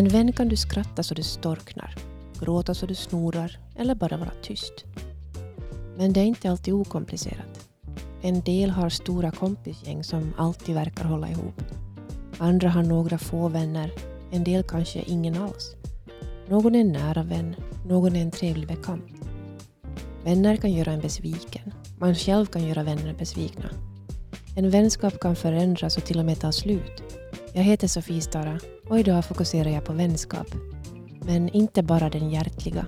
Med en vän kan du skratta så du storknar, gråta så du snorar eller bara vara tyst. Men det är inte alltid okomplicerat. En del har stora kompisgäng som alltid verkar hålla ihop. Andra har några få vänner, en del kanske ingen alls. Någon är en nära vän, någon är en trevlig bekant. Vänner kan göra en besviken. Man själv kan göra vänner besvikna. En vänskap kan förändras och till och med ta slut. Jag heter Sofie Stara och idag fokuserar jag på vänskap. Men inte bara den hjärtliga.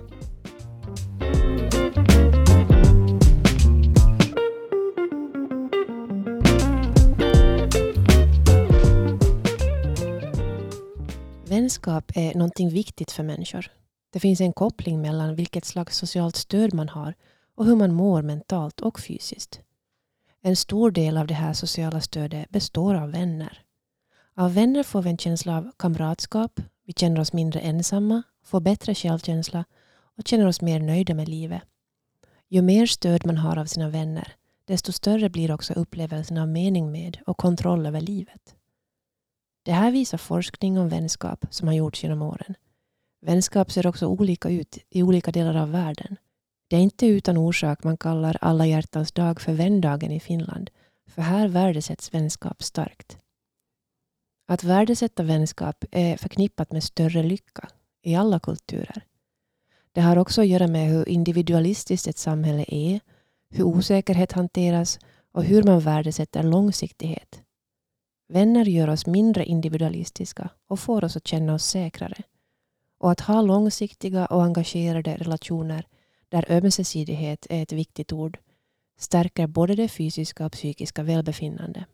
Vänskap är någonting viktigt för människor. Det finns en koppling mellan vilket slags socialt stöd man har och hur man mår mentalt och fysiskt. En stor del av det här sociala stödet består av vänner. Av vänner får vi en känsla av kamratskap, vi känner oss mindre ensamma, får bättre självkänsla och känner oss mer nöjda med livet. Ju mer stöd man har av sina vänner, desto större blir också upplevelsen av mening med och kontroll över livet. Det här visar forskning om vänskap som har gjorts genom åren. Vänskap ser också olika ut i olika delar av världen. Det är inte utan orsak man kallar alla hjärtans dag för vändagen i Finland, för här värdesätts vänskap starkt. Att värdesätta vänskap är förknippat med större lycka i alla kulturer. Det har också att göra med hur individualistiskt ett samhälle är, hur osäkerhet hanteras och hur man värdesätter långsiktighet. Vänner gör oss mindre individualistiska och får oss att känna oss säkrare. Och att ha långsiktiga och engagerade relationer där ömsesidighet är ett viktigt ord stärker både det fysiska och psykiska välbefinnande.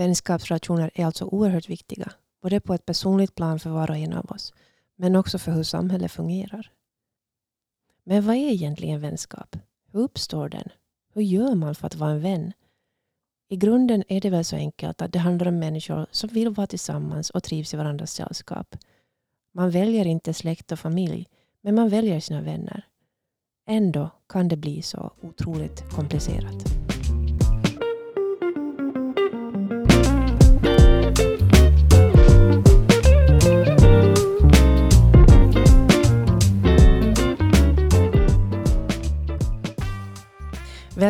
Vänskapsrelationer är alltså oerhört viktiga, både på ett personligt plan för var och en av oss, men också för hur samhället fungerar. Men vad är egentligen vänskap? Hur uppstår den? Hur gör man för att vara en vän? I grunden är det väl så enkelt att det handlar om människor som vill vara tillsammans och trivs i varandras sällskap. Man väljer inte släkt och familj, men man väljer sina vänner. Ändå kan det bli så otroligt komplicerat.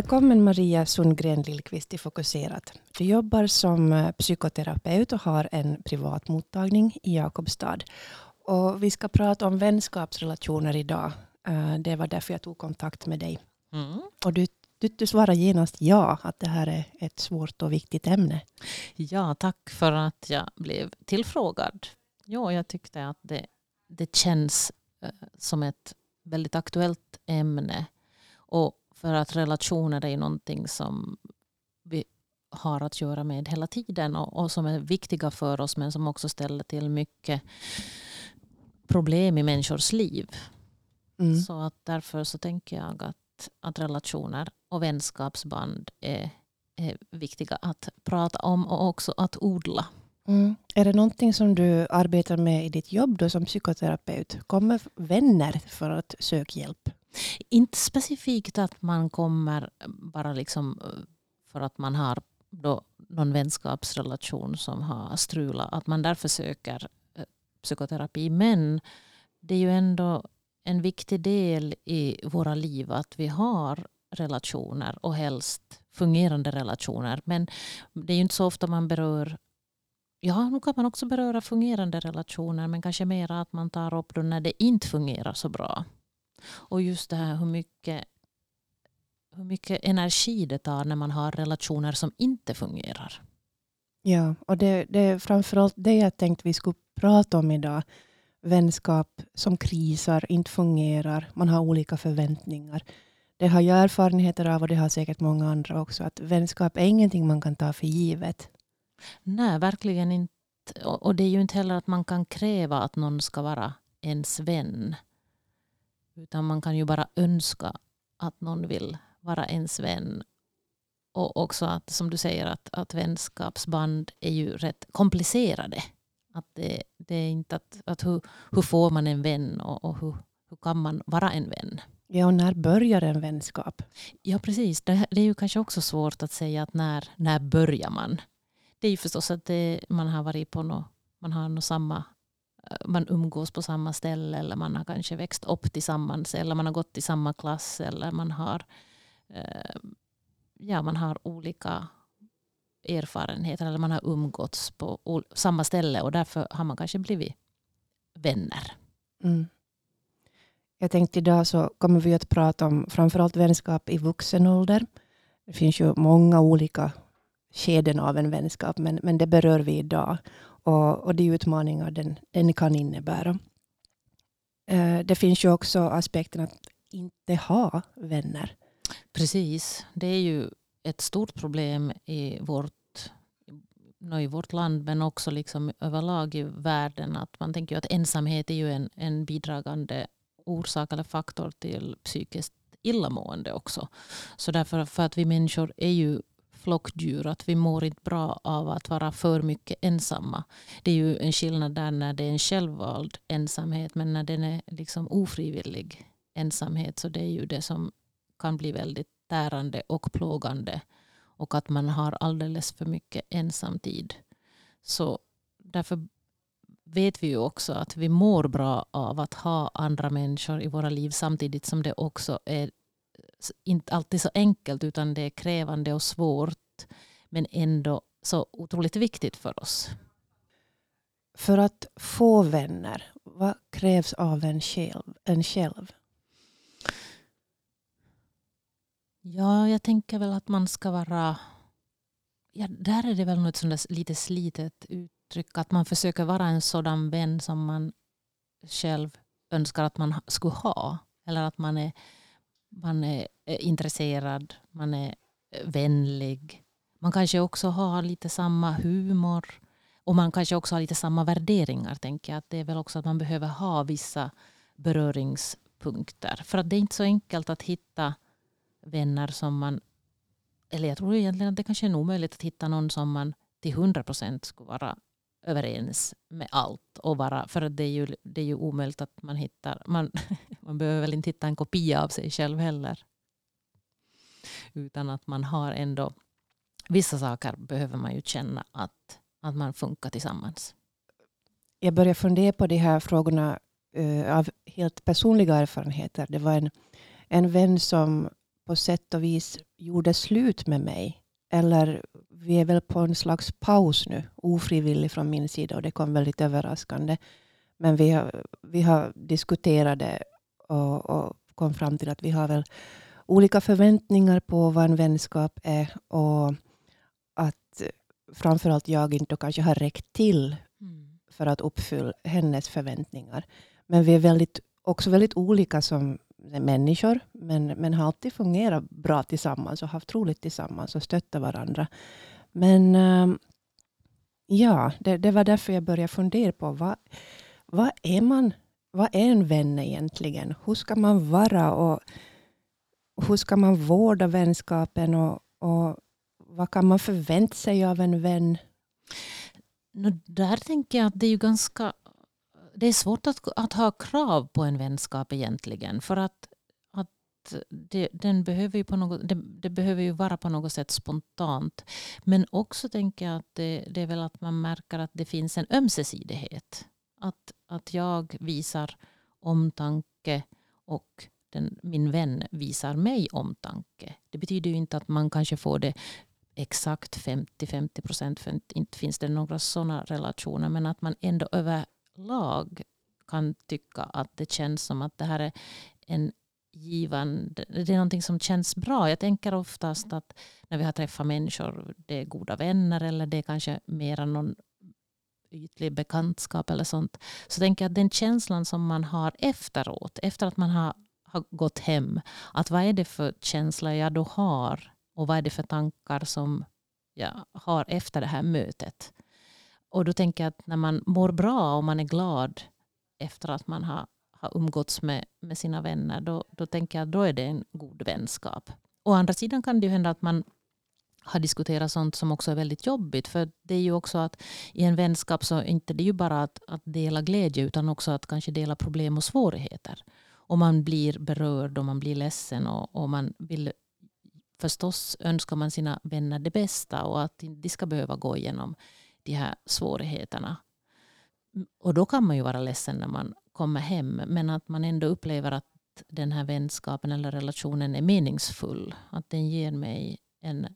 Välkommen Maria Sundgren Lillqvist till Fokuserat. Du jobbar som eh, psykoterapeut och har en privat mottagning i Jakobstad. Och vi ska prata om vänskapsrelationer idag. Eh, det var därför jag tog kontakt med dig. Mm. Och du, du, du svarar genast ja, att det här är ett svårt och viktigt ämne. Ja, tack för att jag blev tillfrågad. Ja, jag tyckte att det, det känns eh, som ett väldigt aktuellt ämne. Och för att relationer är någonting som vi har att göra med hela tiden och, och, som är viktiga för oss men som också ställer till mycket problem i människors liv. Mm. Så att därför så tänker jag att, att relationer och vänskapsband är, är viktiga att prata om och också att odla. Mm. Är det någonting som du arbetar med i ditt jobb då som psykoterapeut? Kommer vänner för att söka hjälp? Inte specifikt att man kommer bara liksom eh, för att man har då någon vänskapsrelation som har strulat, att man därför söker eh, psykoterapi. Men det är ju ändå en viktig del i våra liv att vi har relationer och helst fungerande relationer. Men det är ju inte så ofta man berör Ja, nu kan man också beröra fungerande relationer men kanske mer att man tar upp då när det inte fungerar så bra. Och just det här hur mycket, hur mycket energi det tar när man har relationer som inte fungerar. Ja, och det, det är framförallt det jag tänkte vi skulle prata om idag. Vänskap som krisar, inte fungerar, man har olika förväntningar. Det har jag erfarenheter av och det har säkert många andra också. Att vänskap är ingenting man kan ta för givet. Nej, verkligen inte. Och det är ju inte heller att man kan kräva att någon ska vara ens vän. Utan man kan ju bara önska att någon vill vara ens vän. Och också att, som du säger, att, att vänskapsband är ju rätt komplicerade. Att det, det är inte att, att hur, hur får man en vän och, och hur, hur kan man vara en vän? Ja, och när börjar en vänskap? Ja, precis. Det, det, är ju kanske också svårt att säga att när, när börjar man? Det är ju förstås att det, man har varit på no, man har no samma Eh, man umgås på samma ställe eller man har kanske växt upp tillsammans eller man har gått i samma klass eller man har, eh, ja, man har olika erfarenheter eller man har umgåtts på samma ställe och därför har man kanske blivit vänner. Mm. Jag tänkte idag så kommer vi att prata om framförallt vänskap i vuxen ålder. Det finns ju många olika skeden av en vänskap, men, men det berör vi idag. Och, och de utmaningar den, den kan innebära. Eh, det finns ju också aspekten att inte ha vänner. Precis. Det är ju ett stort problem i vårt i vårt land men också liksom överlag i världen. att Man tänker att ensamhet är ju en, en bidragande orsak eller faktor till psykiskt illamående också. Så därför för att vi människor är ju flockdjur, att vi mår inte bra av att vara för mycket ensamma. Det är ju en skillnad där när det är en självvald ensamhet men när den är liksom ofrivillig ensamhet så det är ju det som kan bli väldigt tärande och plågande och att man har alldeles för mycket ensamtid. Så därför vet vi ju också att vi mår bra av att ha andra människor i våra liv samtidigt som det också är inte alltid så enkelt utan det är krävande och svårt men ändå så otroligt viktigt för oss. För att få vänner, vad krävs av en själv? En själv? Ja, jag tänker väl att man ska vara... Ja, där är det väl något sånt lite slitet uttryck. Att man försöker vara en sådan vän som man själv önskar att man skulle ha. Eller att man är, man är eh, intresserad, man är eh, vänlig. Man kanske också har lite samma humor. Och man kanske också har lite samma värderingar. tänker jag. Att det är väl också att man behöver ha vissa beröringspunkter. För att det är inte så enkelt att hitta vänner som man... Eller jag tror egentligen att det kanske är omöjligt att hitta någon som man till hundra procent skulle vara överens med allt. Och vara, för det är, ju, det är ju omöjligt att man hittar... Man, man behöver väl inte hitta en kopia av sig själv heller. Utan att man har ändå... Vissa saker behöver man ju känna att, att man funkar tillsammans. Jag börjar fundera på de här frågorna uh, av helt personliga erfarenheter. Det var en, en vän som på sätt och vis gjorde slut med mig. Eller vi är väl på en slags paus nu, ofrivillig från min sida och det kom väldigt överraskande. Men vi har, vi har diskuterat det och, och kom fram till att vi har väl olika förväntningar på vad en vänskap är och att framförallt jag inte kanske har räckt till mm. för att uppfylla hennes förväntningar. Men vi är väldigt, också väldigt olika som människor, men, men har alltid fungerat bra tillsammans och haft roligt tillsammans och stöttat varandra. Men ehm, ja, det, det, var därför jag började fundera på vad, vad är man? Vad är en vän egentligen? Hur ska man vara och hur ska man vårda vänskapen och, och vad kan man förvänta sig av en vän? där tänker jag att det är ju ganska det är svårt att, att ha krav på en vänskap egentligen. För att, att det, den behöver ju på något, det, det, behöver ju vara på något sätt spontant. Men också tänker jag att det, det är väl att man märker att det finns en ömsesidighet. Att, att jag visar omtanke och den, min vän visar mig omtanke. Det betyder ju inte att man kanske får det exakt 50-50 procent, för inte finns det några sådana relationer, men att man ändå över lag kan tycka att det känns som att det här är en givande, det är någonting som känns bra. Jag tänker oftast att när vi har träffat människor, det är goda vänner eller det är kanske mera någon ytlig bekantskap eller sånt. Så tänker jag att den känslan som man har efteråt, efter att man har, har gått hem, att vad är det för känsla jag då har och vad är det för tankar som jag har efter det här mötet. Och då tänker jag att när man mår bra och man är glad efter att man har, har umgåtts med, med sina vänner, då, då tänker jag att då är det en god vänskap. Å andra sidan kan det ju hända att man har diskuterat sånt som också är väldigt jobbigt. För det är ju också att i en vänskap så är det inte ju bara att, att dela glädje utan också att kanske dela problem och svårigheter. Och man blir berörd och man blir ledsen och, och man vill förstås önskar man sina vänner det bästa och att de ska behöva gå igenom de här svårigheterna. och då kan man ju vara ledsen när man kommer hem. Men att man ändå upplever att den här vänskapen eller relationen är meningsfull. Att den ger mig en,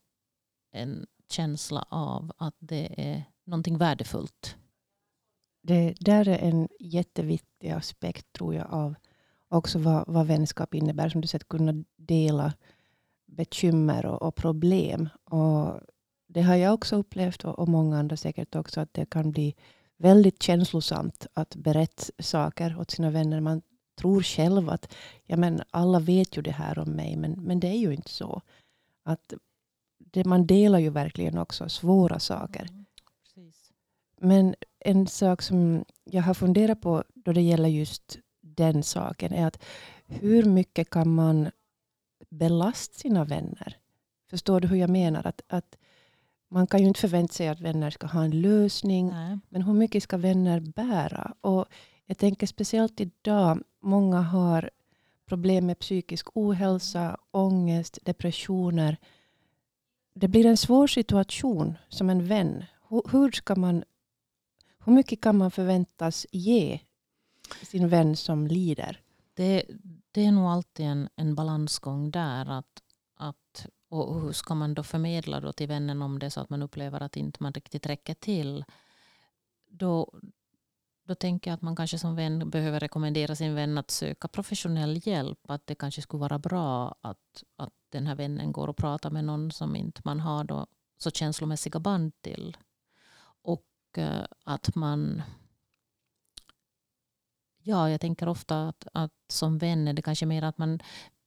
en känsla av att det är någonting värdefullt. Det där är en jätteviktig aspekt tror jag av också vad, vad vänskap innebär. Som du säger, att kunna dela bekymmer och, och, problem. Och det har jag också upplevt och, och många andra säkert också. Att det kan bli väldigt känslosamt att berätta saker åt sina vänner. Man tror själv att ja, men alla vet ju det här om mig. Men, men det är ju inte så. Att det, man delar ju verkligen också svåra saker. Mm, men en sak som jag har funderat på då det gäller just den saken är att hur mycket kan man belasta sina vänner? Förstår du hur jag menar? Att, att man kan ju inte förvänta sig att vänner ska ha en lösning. Nej. Men hur mycket ska vänner bära? Och jag tänker speciellt idag, många har problem med psykisk ohälsa, ångest, depressioner. Det blir en svår situation som en vän. Hur, hur ska man hur mycket kan man förväntas ge sin vän som lider? Det, det är nog alltid en, en balansgång där. Att, att, och hur ska man då förmedla då till vännen om det är så att man upplever att inte man riktigt räcker till? Då, då tänker jag att man kanske som vän behöver rekommendera sin vän att söka professionell hjälp. Att det kanske skulle vara bra att, att den här vännen går och pratar med någon som inte man har då så känslomässiga band till. Och eh, att man Ja, jag tänker ofta att, att som vän är det kanske mer att man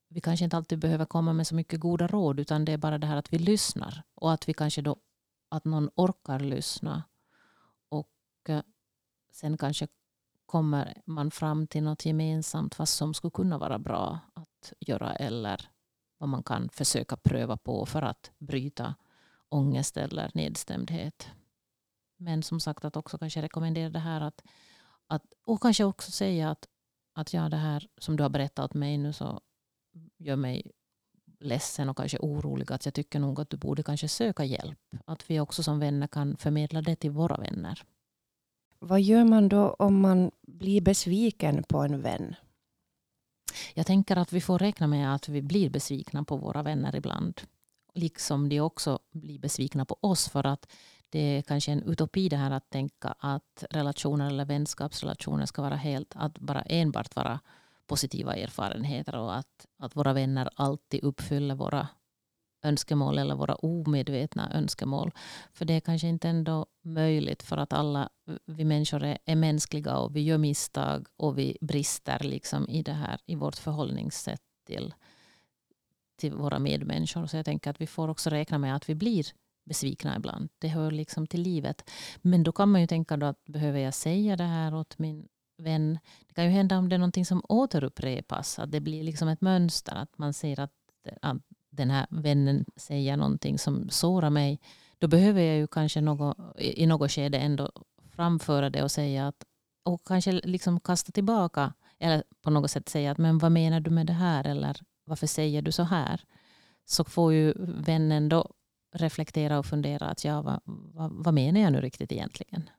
vi kanske inte alltid behöver komma med så mycket goda råd utan det är bara det här att vi lyssnar och att vi kanske då att någon orkar lyssna. Och eh, sen kanske kommer man fram till något gemensamt fast som skulle kunna vara bra att göra eller vad man kan försöka pröva på för att bryta ångest eller nedstämdhet. Men som sagt att också kanske rekommendera det här att att, och kanske också säga att, att ja, det här som du har berättat åt mig nu så gör mig ledsen och kanske orolig. Att jag tycker nog att du borde kanske söka hjälp. Att vi också som vänner kan förmedla det till våra vänner. Vad gör man då om man blir besviken på en vän? Jag tänker att vi får räkna med att vi blir besvikna på våra vänner ibland. Liksom de också blir besvikna på oss för att det är kanske en utopi det här att tänka att relationer eller vänskapsrelationer ska vara helt, att bara enbart vara positiva erfarenheter och att, att våra vänner alltid uppfyller våra önskemål eller våra omedvetna önskemål. För det är kanske inte ändå möjligt för att alla vi människor är, är mänskliga och vi gör misstag och vi brister liksom i det här i vårt förhållningssätt till, till våra medmänniskor. Så jag tänker att vi får också räkna med att vi blir besvikna ibland. Det hör liksom till livet. Men då kan man ju tänka då att behöver jag säga det här åt min vän? Det kan ju hända om det är någonting som återupprepas. Att det blir liksom ett mönster. Att man ser att, att den här vännen säger någonting som sårar mig. Då behöver jag ju kanske något, i något skede ändå framföra det och säga att och kanske liksom kasta tillbaka eller på något sätt säga att men vad menar du med det här eller varför säger du så här? Så får ju vännen då reflektera och fundera att ja, vad, vad, vad menar jag nu riktigt egentligen?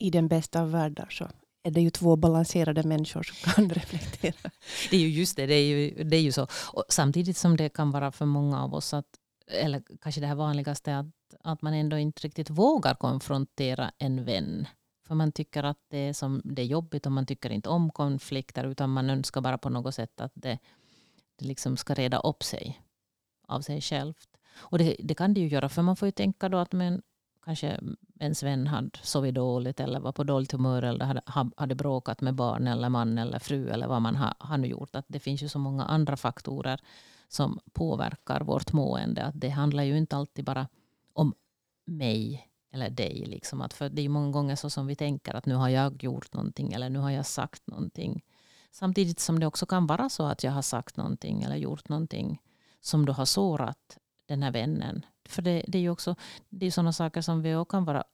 I den bästa av världar så är det ju två balanserade människor som kan reflektera. Det är ju just det, det är ju, det är ju så. Och samtidigt som det kan vara för många av oss, att, eller kanske det här vanligaste, att, att man ändå inte riktigt vågar konfrontera en vän. För man tycker att det är, som, det är jobbigt och man tycker inte om konflikter utan man önskar bara på något sätt att det, det liksom ska reda upp sig av sig självt. Och det, det, kan det ju göra, för man får ju tänka då att men, kanske ens vän hade sovit dåligt eller var på dåligt humör eller hade, hade bråkat med barn eller man eller fru eller vad man har, har nu gjort. Att det finns ju så många andra faktorer som påverkar vårt mående. Att det handlar ju inte alltid bara om mig eller dig. Liksom. Att för det är många gånger så som vi tänker att nu har jag gjort någonting eller nu har jag sagt någonting. Samtidigt som det också kan vara så att jag har sagt någonting eller gjort någonting som då har sårat den här vännen. För det, det är ju också det är sådana saker som vi också kan vara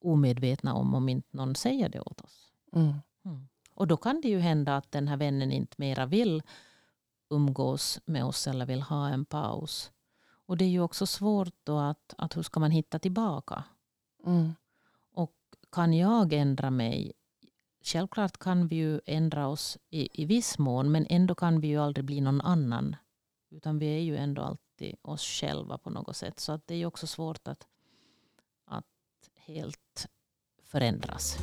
omedvetna om om inte någon säger det åt oss. Mm. Mm. Och då kan det ju hända att den här vännen inte mera vill umgås med oss eller vill ha en paus. Och det är ju också svårt då att, att hur ska man hitta tillbaka? Mm. Och kan jag ändra mig? Självklart kan vi ju ändra oss i, i viss mån men ändå kan vi ju aldrig bli någon annan. Utan vi är ju ändå alltid oss själva på något sätt. Så att det är ju också svårt att, att helt förändras.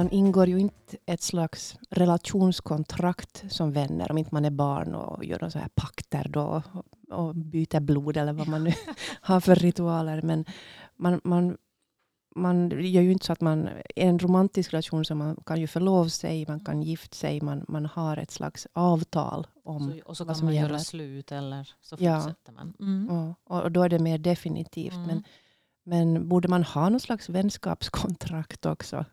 Man ingår ju inte ett slags relationskontrakt som vänner om inte man är barn och gör så här pakter då och byter blod eller vad man nu har för ritualer. Men man, man, man gör ju inte så att man... I en romantisk relation så man kan ju förlova sig, man kan gifta sig, man, man har ett slags avtal om Så, och så kan som man gäller. göra slut eller så Ja. fortsätter man. Mm. och, och då är det mer definitivt. Mm. Men, men borde man ha någon slags vänskapskontrakt också?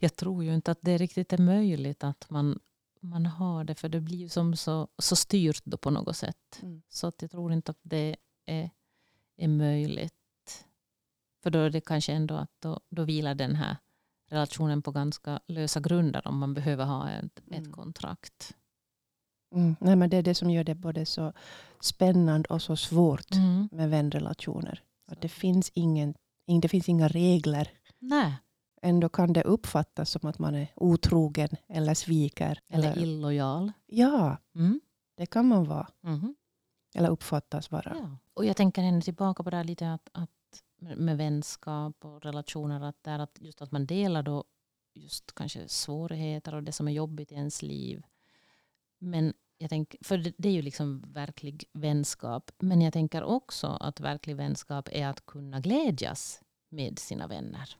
Jag tror ju inte att det riktigt är möjligt att man, man har det för det blir ju som så, så styrt då på något sätt. Mm. Så att jag tror inte att det är, är möjligt. För då är det kanske ändå att då, då vilar den här relationen på ganska lösa grunder om man behöver ha ett, Mm. ett kontrakt. Mm. Nej, men det är det som gör det både så spännande och så svårt Mm. med vänrelationer. Att det, finns ingen, ing- det finns inga regler. Nej, Ändå kan det uppfattas som att man är otrogen eller sviker. eller illojal. ja, Mm. det kan man vara. Mhm. Eller uppfattas vara. Ja. Och jag tänker ännu tillbaka på det här lite att, att med vänskap och relationer, att, det är att just att man delar då just kanske svårigheter och det som är jobbigt i ens liv. Men jag tänker, för det, det är ju liksom verklig vänskap. Men jag tänker också att verklig vänskap är att kunna glädjas med sina vänner.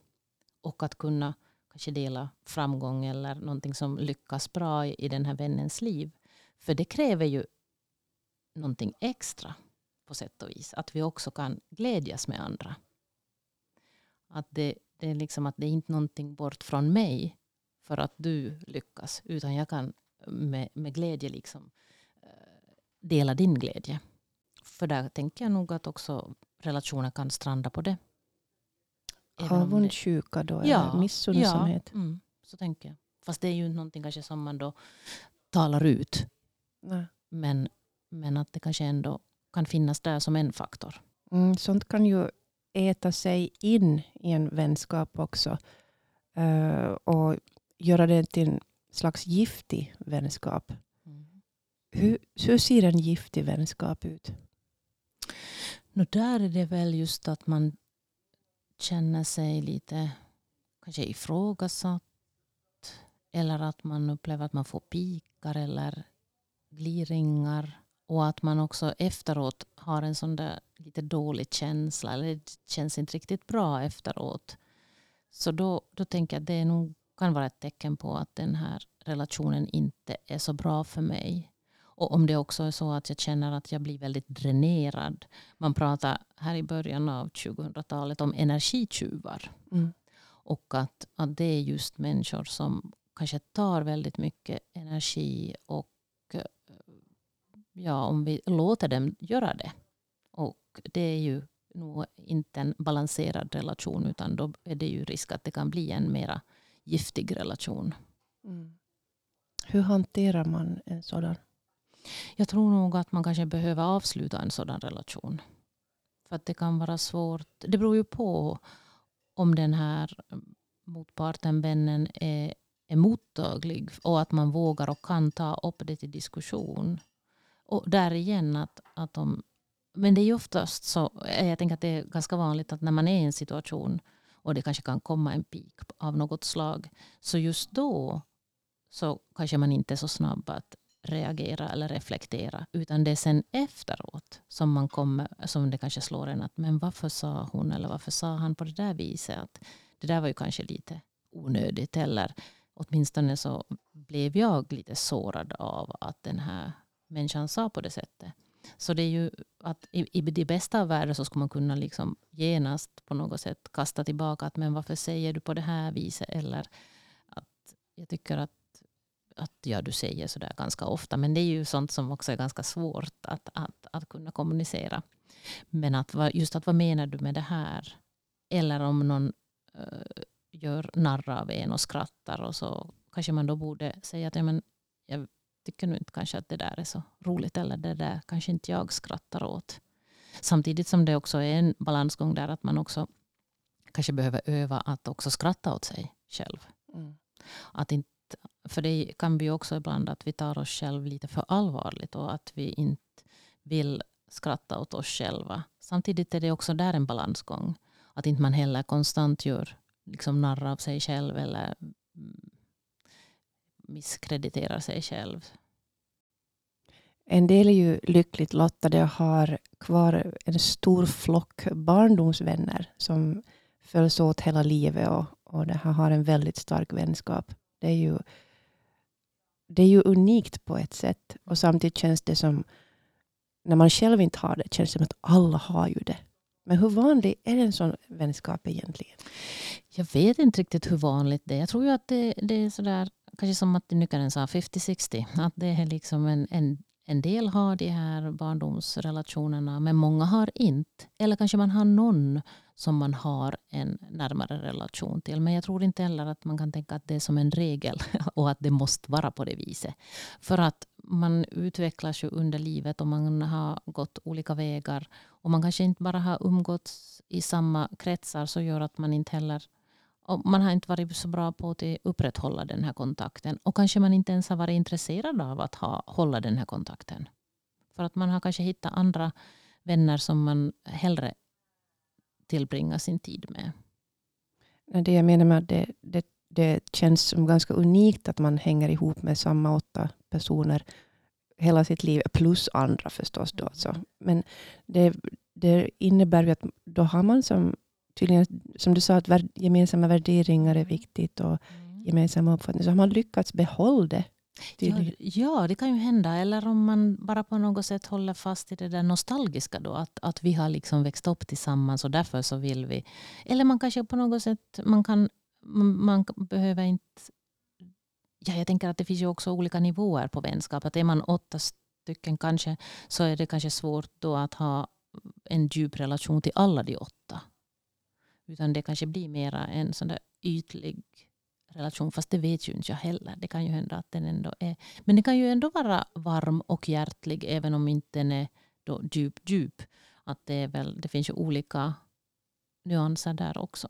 Och att kunna kanske dela framgång eller någonting som lyckas bra i, i den här vännens liv. För det kräver ju någonting extra på sätt och vis. Att vi också kan glädjas med andra. Att det, det är liksom att det är inte någonting bort från mig för att du lyckas. Utan jag kan med, med glädje liksom eh, dela din glädje. För där tänker jag nog att också relationer kan stranda på det. Avundsjuka då, Ja, eller missunnsamhet. Ja, mm, så tänker jag. Fast det är ju inte någonting kanske som man då talar ut. Nej. Men, men att det kanske ändå kan finnas där som en faktor. Mm, sånt kan ju äta sig in i en vänskap också. Eh, och göra det till en slags giftig vänskap. Hur, hur ser en giftig vänskap ut? Nu där är det väl just att man känner sig lite kanske ifrågasatt. Eller att man upplever att man får pikar eller gliringar. Och att man också efteråt har en sån där lite dålig känsla. Eller det känns inte riktigt bra efteråt. Så då, då tänker jag att det nog kan vara ett tecken på att den här relationen inte är så bra för mig. Och om det också är så att jag känner att jag blir väldigt dränerad. Man pratar här i början av 2000-talet om energitjuvar. Mm. Och att, att det är just människor som kanske tar väldigt mycket energi och eh, ja, om vi låter dem göra det. Och det är ju nog inte en balanserad relation utan då är det ju risk att det kan bli en mera giftig relation. Mm. Hur hanterar man en sådan? Jag tror nog att man kanske behöver avsluta en sådan relation. För att det kan vara svårt. Det beror ju på om den här motparten, vännen, är, är mottaglig och att man vågar och kan ta upp det till diskussion. Och där igen att, att de, men det är ju oftast så, jag tänker att det är ganska vanligt att när man är i en situation och det kanske kan komma en pik av något slag, så just då så kanske man inte är så snabb att reagera eller reflektera. Utan det är sen efteråt som man kommer, som det kanske slår en att men varför sa hon eller varför sa han på det där viset? Att det där var ju kanske lite onödigt. Eller åtminstone så blev jag lite sårad av att den här människan sa på det sättet. Så det är ju att i, i det bästa av världar så ska man kunna liksom genast på något sätt kasta tillbaka att men varför säger du på det här viset? Eller att jag tycker att att ja, du säger sådär ganska ofta. Men det är ju sånt som också är ganska svårt att, att, att kunna kommunicera. Men att, just att vad menar du med det här? Eller om någon uh, gör narr av en och skrattar och så kanske man då borde säga att ja, men jag tycker nu inte kanske att det där är så roligt eller det där kanske inte jag skrattar åt. Samtidigt som det också är en balansgång där att man också kanske behöver öva att också skratta åt sig själv. Mm. Att inte, för det kan vi också ibland att vi tar oss själv lite för allvarligt och att vi inte vill skratta åt oss själva. Samtidigt är det också där en balansgång. Att inte man heller konstant gör liksom narr av sig själv eller mm, misskrediterar sig själv. En del är ju lyckligt lottade och har kvar en stor flock barndomsvänner som följs åt hela livet och, och det här har en väldigt stark vänskap. Det är ju det är ju unikt på ett sätt och samtidigt känns det som när man själv inte har det känns det som att alla har ju det. Men hur vanlig är en sån vänskap egentligen? Jag vet inte riktigt hur vanligt det är. Jag tror ju att det, det är sådär, kanske som Martin Nykänen sa, 50-60. Att det är liksom en, en, en del har de här barndomsrelationerna men många har inte. Eller kanske man har någon som man har en närmare relation till. Men jag tror inte heller att man kan tänka att det är som en regel och att det måste vara på det viset. För att man utvecklas ju under livet och man har gått olika vägar. Och man kanske inte bara har umgåtts i samma kretsar så gör att man inte heller och man har inte varit så bra på att upprätthålla den här kontakten. Och kanske man inte ens har varit intresserad av att ha, hålla den här kontakten. För att man har kanske hittat andra vänner som man hellre tillbringar sin tid med. Det jag menar med att det, det, det känns som ganska unikt att man hänger ihop med samma åtta personer hela sitt liv, plus andra förstås. Då, så. Men det, det innebär ju att då har man som, tydligen, som du sa, att gemensamma värderingar är viktigt och mm. gemensamma uppfattningar. Så har man lyckats behålla det. Ja, ja, det kan ju hända. Eller om man bara på något sätt håller fast i det där nostalgiska. Då, att, att vi har liksom växt upp tillsammans och därför så vill vi. Eller man kanske på något sätt man kan man behöver inte ja, jag tänker att det finns ju också olika nivåer på vänskap. Att är man åtta stycken kanske så är det kanske svårt då att ha en djup relation till alla de åtta. Utan det kanske blir mera en sån där ytlig relation. Fast det vet ju inte jag heller. Det kan ju hända att den ändå är. Men den kan ju ändå vara varm och hjärtlig även om inte den är då djup, djup. Att det, är väl, det finns ju olika nyanser där också.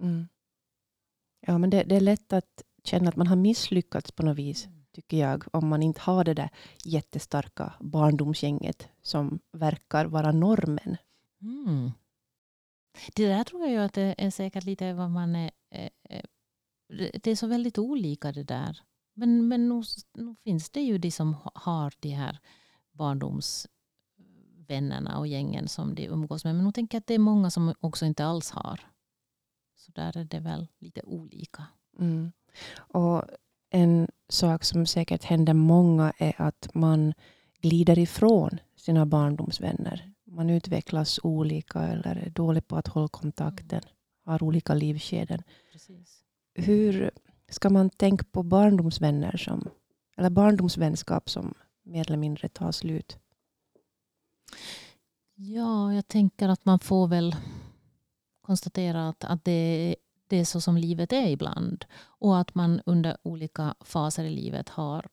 Mm. Ja, men det, det, är lätt att känna att man har misslyckats på något vis, tycker jag, om man inte har det där jättestarka barndomsgänget som verkar vara normen. Mm. Det där tror jag att det är säkert lite vad man är... Det är så väldigt olika det där. Men, men nog, nog finns det ju de som har de här barndomsvännerna och gängen som de umgås med. Men nog tänker jag att det är många som också inte alls har. Så där är det väl lite olika. Mm. Och en sak som säkert händer många är att man glider ifrån sina barndomsvänner. Man utvecklas olika eller är dålig på att hålla kontakten. Mm. Har olika livskeden. Precis. Hur ska man tänka på barndomsvänner som, eller barndomsvänskap som mer eller mindre tar slut? Ja, jag tänker att man får väl konstatera att, att det det är så som livet är ibland. Och att man under olika faser i livet har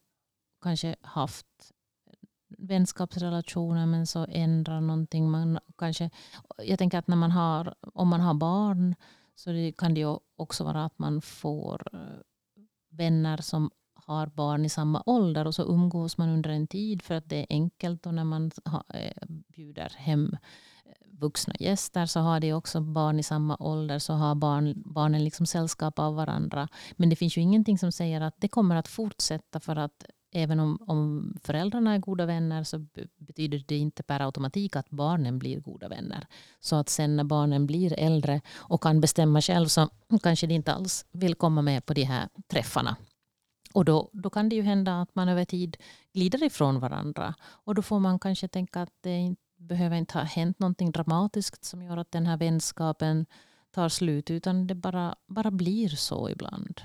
kanske haft vänskapsrelationer men så ändrar någonting. Man kanske, jag tänker att när man har, om man har barn så det kan det också vara att man får eh, vänner som har barn i samma ålder och så umgås man under en tid för att det är enkelt och när man eh, bjuder hem eh, vuxna gäster så har de också barn i samma ålder så har barn, barnen liksom sällskap av varandra. Men det finns ju ingenting som säger att det kommer att fortsätta för att även om, om föräldrarna är goda vänner så betyder det inte per automatik att barnen blir goda vänner. Så att sen när barnen blir äldre och kan bestämma själv så kanske de inte alls vill komma med på de här träffarna. Och då, då kan det ju hända att man över tid glider ifrån varandra. Och då får man kanske tänka att det inte behöver inte ha hänt någonting dramatiskt som gör att den här vänskapen tar slut utan det bara, bara blir så ibland.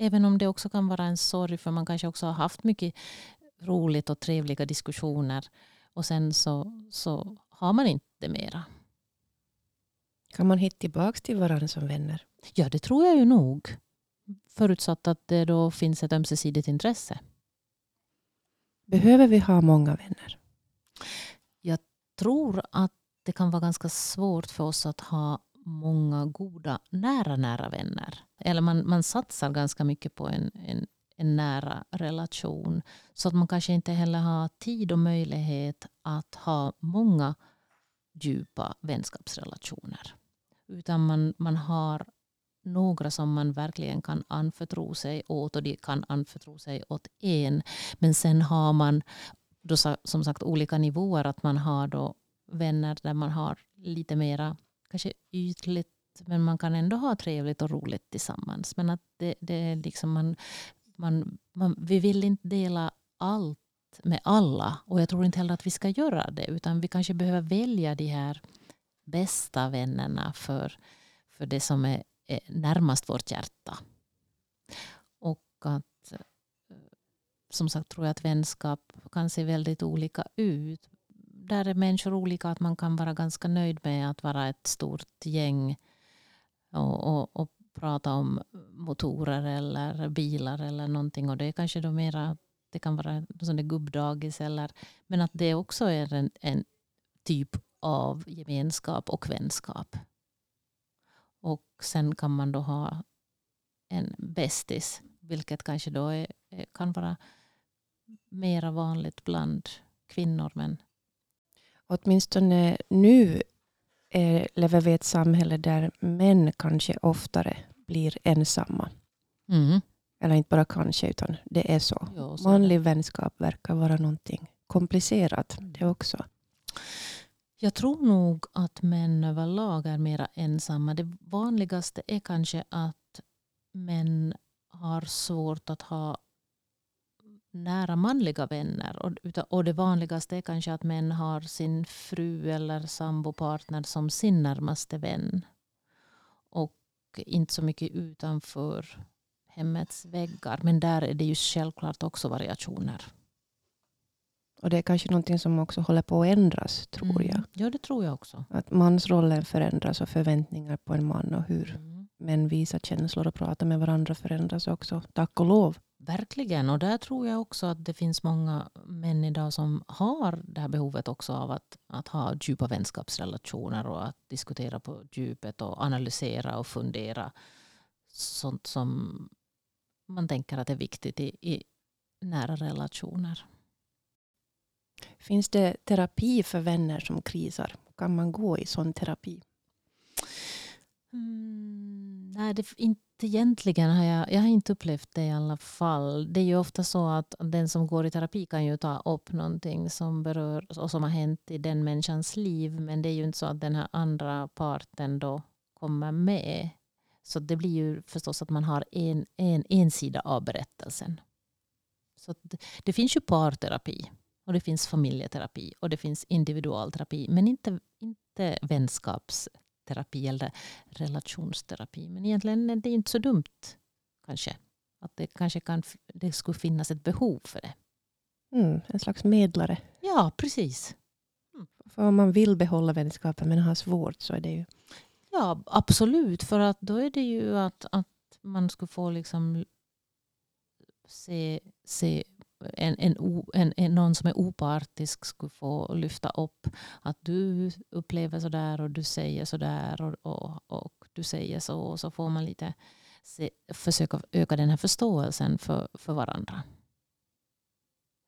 Även om det också kan vara en sorg för man kanske också har haft mycket roligt och trevliga diskussioner och sen så, så har man inte mera. Kan man hitta tillbaka till varandra som vänner? Ja, det tror jag ju nog. Förutsatt att det då finns ett ömsesidigt intresse. Behöver vi ha många vänner? Jag tror att det kan vara ganska svårt för oss att ha många goda nära, nära vänner. Eller man, man satsar ganska mycket på en, en, en nära relation. Så att man kanske inte heller har tid och möjlighet att ha många djupa vänskapsrelationer. Utan man, man har några som man verkligen kan anförtro sig åt och de kan anförtro sig åt en. Men sen har man då som sagt olika nivåer. Att man har då vänner där man har lite mera kanske ytligt men man kan ändå ha trevligt och roligt tillsammans. Men att det, det är liksom man, man, man, vi vill inte dela allt med alla och jag tror inte heller att vi ska göra det utan vi kanske behöver välja de här bästa vännerna för, för det som är, är närmast vårt hjärta. Och att eh, som sagt tror jag att vänskap kan se väldigt olika ut. Där är människor olika, att man kan vara ganska nöjd med att vara ett stort gäng och, och, och prata om motorer eller bilar eller någonting. Och det är kanske då mera, det kan vara en gubbdagis eller, men att det också är en, en typ av gemenskap och vänskap. Och sen kan man då ha en bästis, vilket kanske då är, kan vara mera vanligt bland kvinnor. Men... Åtminstone nu är, lever vi i ett samhälle där män kanske oftare blir ensamma. Mm. Eller inte bara kanske, utan det är så. Jo, så Manlig vänskap verkar vara någonting komplicerat det också. Jag tror nog att män överlag är mera ensamma. Det vanligaste är kanske att män har svårt att ha nära manliga vänner. Och, och det vanligaste är kanske att män har sin fru eller sambopartner som sin närmaste vän. Och inte så mycket utanför hemmets väggar. Men där är det ju självklart också variationer. Och det är kanske någonting som också håller på att ändras, tror mm. jag. Ja, det tror jag också. Att mansrollen förändras och förväntningar på en man och hur Mm. män visar känslor och pratar med varandra förändras också. Tack och lov. Verkligen. Och där tror jag också att det finns många män idag som har det här behovet också av att, att ha djupa vänskapsrelationer och att diskutera på djupet och analysera och fundera. Sånt som man tänker att är viktigt i, i nära relationer. Finns det terapi för vänner som krisar? Kan man gå i sån terapi? Mm, nej, det, inte egentligen har jag, jag har inte upplevt det i alla fall. Det är ju ofta så att den som går i terapi kan ju ta upp någonting som berör och som har hänt i den människans liv. Men det är ju inte så att den här andra parten då kommer med. Så det blir ju förstås att man har en, en, en sida av berättelsen. Så det, det finns ju parterapi och det finns familjeterapi och det finns individualterapi. Men inte, inte vänskapsterapi eller relationsterapi. Men egentligen är det inte så dumt kanske. Att det kanske kan, det skulle finnas ett behov för det. Mm, en slags medlare. Ja, precis. För om man vill behålla vänskapen men har svårt så är det ju... Ja, absolut. För att då är det ju att, att man skulle få liksom se, se en, en, en, en, någon som är opartisk skulle få lyfta upp att du upplever så där och du säger så där och, och, och du säger så. Och så får man lite se, försöka öka den här förståelsen för, för varandra.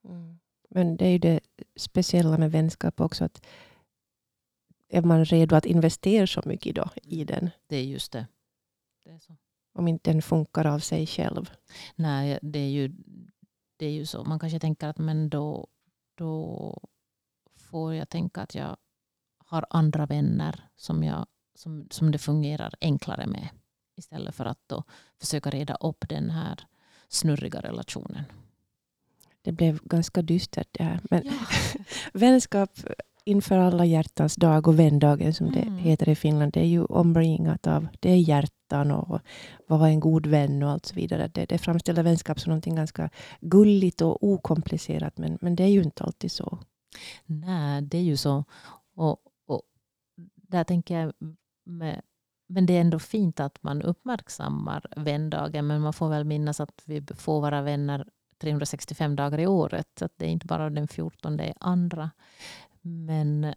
Mm. Men det är ju det speciella med vänskap också. att Är man redo att investera så mycket då i den? Det är just det. det är. Om inte den funkar av sig själv. Nej, det är ju, det är ju så. Man kanske tänker att men då, då får jag tänka att jag har andra vänner som, jag, som, som det fungerar enklare med. Istället för att då försöka reda upp den här snurriga relationen. Det blev ganska dystert det här. Men Ja. vänskap inför alla hjärtans dag och vändagen som Mm. det heter i Finland. Det är ju ombringat av det är hjärtan och vara en god vän och allt så vidare. Det, det framställer vänskap som någonting ganska gulligt och okomplicerat. Men, men det är ju inte alltid så. Nej, det är ju så. Och, och där tänker jag med, men det är ändå fint att man uppmärksammar vändagen. Men man får väl minnas att vi får vara vänner 365 dagar i året. Att det är inte bara den 14 det är andra. Men,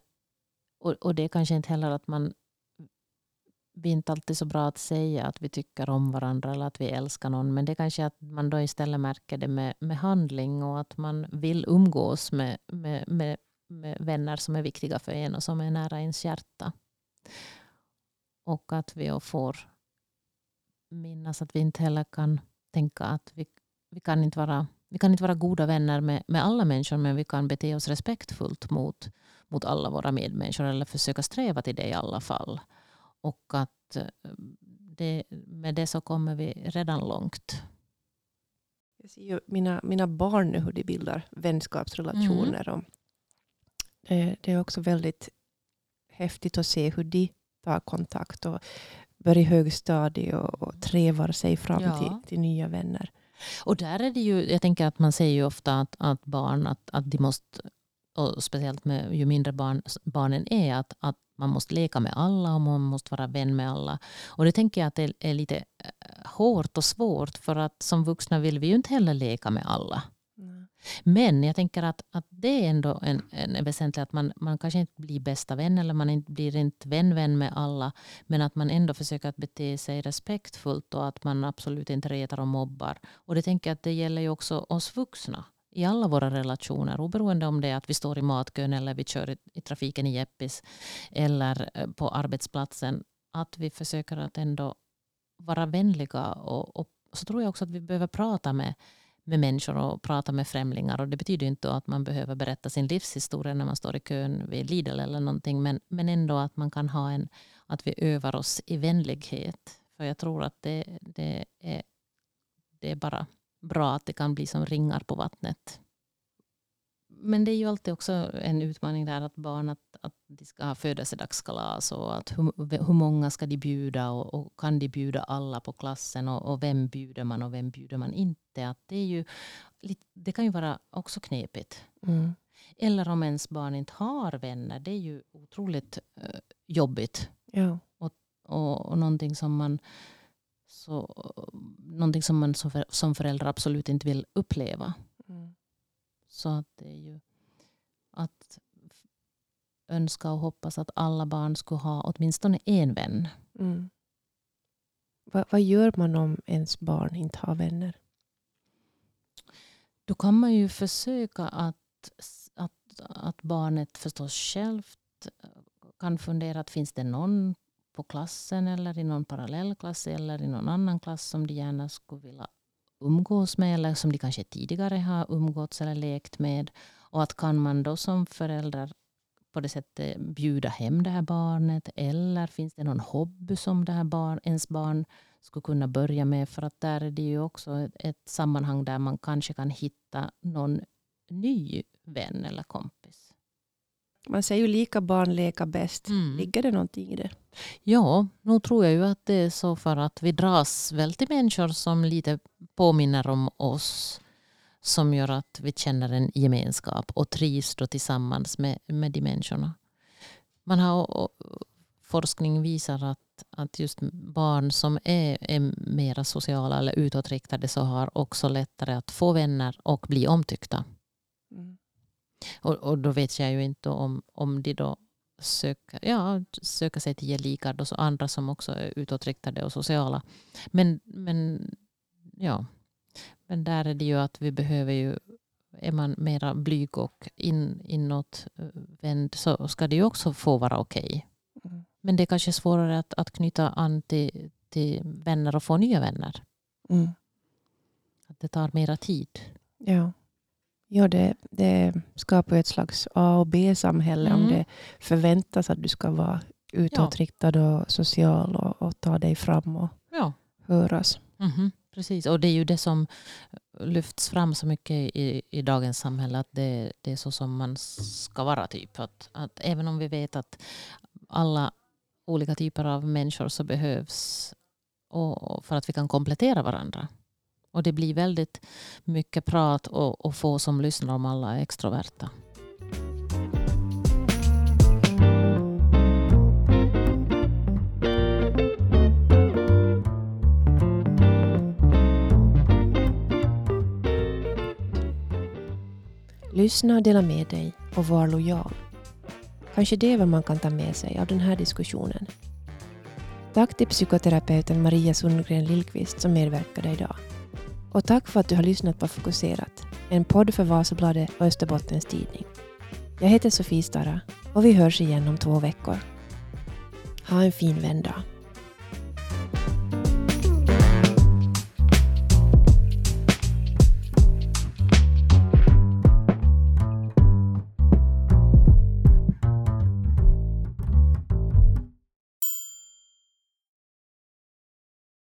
och, och det är kanske inte heller att man vi är inte alltid så bra att säga att vi tycker om varandra eller att vi älskar någon. Men det är kanske att man då istället märker det med, med handling och att man vill umgås med, med, med, med vänner som är viktiga för en och som är nära ens hjärta. Och att vi får minnas att vi inte heller kan tänka att vi, vi, kan, inte vara, vi kan inte vara goda vänner med, med alla människor men vi kan bete oss respektfullt mot, mot alla våra medmänniskor eller försöka sträva till det i alla fall. Och att eh, det, med det så kommer vi redan långt. Jag ser ju mina, mina barn nu hur de bildar vänskapsrelationer. Mm. Och det, det, är också väldigt häftigt att se hur de tar kontakt och börjar högstadiet och, och trevar sig fram ja. till, till nya vänner. Och där är det ju, jag tänker att man säger ju ofta att, att barn att, att de måste och speciellt med, ju mindre barn, barnen är, att, att man måste leka med alla och man måste vara vän med alla. Och det tänker jag att det är lite eh, hårt och svårt för att som vuxna vill vi ju inte heller leka med alla. Men jag tänker att, att det är ändå en, en väsentligt att man, man kanske inte blir bästa vän eller man inte, blir inte vän-vän med alla. Men att man ändå försöker att bete sig respektfullt och att man absolut inte retar och mobbar. Och det tänker jag att det gäller ju också oss vuxna i alla våra relationer, oberoende om det är att vi står i matkön eller vi kör i, i trafiken i Jeppis eller eh, på arbetsplatsen, att vi försöker att ändå vara vänliga. Och, och, så tror jag också att vi behöver prata med, med människor och prata med främlingar. Och det betyder inte att man behöver berätta sin livshistoria när man står i kön vid Lidl eller någonting, men, men ändå att man kan ha en, att vi övar oss i vänlighet. För jag tror att det, det, är, det är bara bra att det kan bli som ringar på vattnet. Men det är ju alltid också en utmaning där att barn att, att de ska ha födelsedagskalas och att hur, hur många ska de bjuda och, och, kan de bjuda alla på klassen och, och, vem bjuder man och vem bjuder man inte. Att det, är ju, det kan ju vara också knepigt. Mm. Eller om ens barn inte har vänner. Det är ju otroligt uh, jobbigt. Ja. Och, och, och någonting som man så, någonting som man som, för, som förälder absolut inte vill uppleva. Så att det är ju att önska och hoppas att alla barn skulle ha åtminstone en vän. Mm. Va, vad gör man om ens barn inte har vänner? Då kan man ju försöka att, att, att barnet förstås självt kan fundera att finns det någon på klassen eller i någon parallellklass eller i någon annan klass som de gärna skulle vilja umgås med eller som de kanske tidigare har umgåtts eller lekt med. Och att kan man då som förälder på det sättet bjuda hem det här barnet eller finns det någon hobby som det här barn, ens barn skulle kunna börja med? För att där är det ju också ett, ett sammanhang där man kanske kan hitta någon ny vän eller kompis. Man säger ju lika barn leka bäst. Mm. Ligger det någonting i det? Ja, nu tror jag ju att det är så för att vi dras väl till människor som lite påminner om oss. Som gör att vi känner en gemenskap och trivs då tillsammans med, med de människorna. Man har, forskning visar att, att just barn som är, är mera sociala eller utåtriktade så har också lättare att få vänner och bli omtyckta. Och, och då vet jag ju inte om, om de då söker, ja, söker sig till gelikar och så andra som också är utåtriktade och sociala. Men, men, ja. men där är det ju att vi behöver ju är man mera blyg och in, inåtvänd så ska det ju också få vara okej. Okay. Mm. Men det är kanske svårare att, att knyta an till, till vänner och få nya vänner. Mm. Att det tar mera tid. Ja. Ja, det, det skapar ett slags A och B-samhälle mm. om det förväntas att du ska vara utåtriktad ja. och social och, och, ta dig fram och ja. höras. Mm. Precis, och det är ju det som lyfts fram så mycket i, i dagens samhälle, att det, det är så som man ska vara. typ. Att, att även om vi vet att alla olika typer av människor så behövs och för att vi kan komplettera varandra. Och det blir väldigt mycket prat och, och få som lyssnar om alla är extroverta. Lyssna och dela med dig och var lojal. Kanske det är vad man kan ta med sig av den här diskussionen. Tack till psykoterapeuten Maria Sundgren Lillqvist som medverkade idag. Och tack för att du har lyssnat på Fokuserat, en podd för Vasabladet och Österbottens Tidning. Jag heter Sofie Stara och vi hörs igen om två veckor. Ha en fin vändag.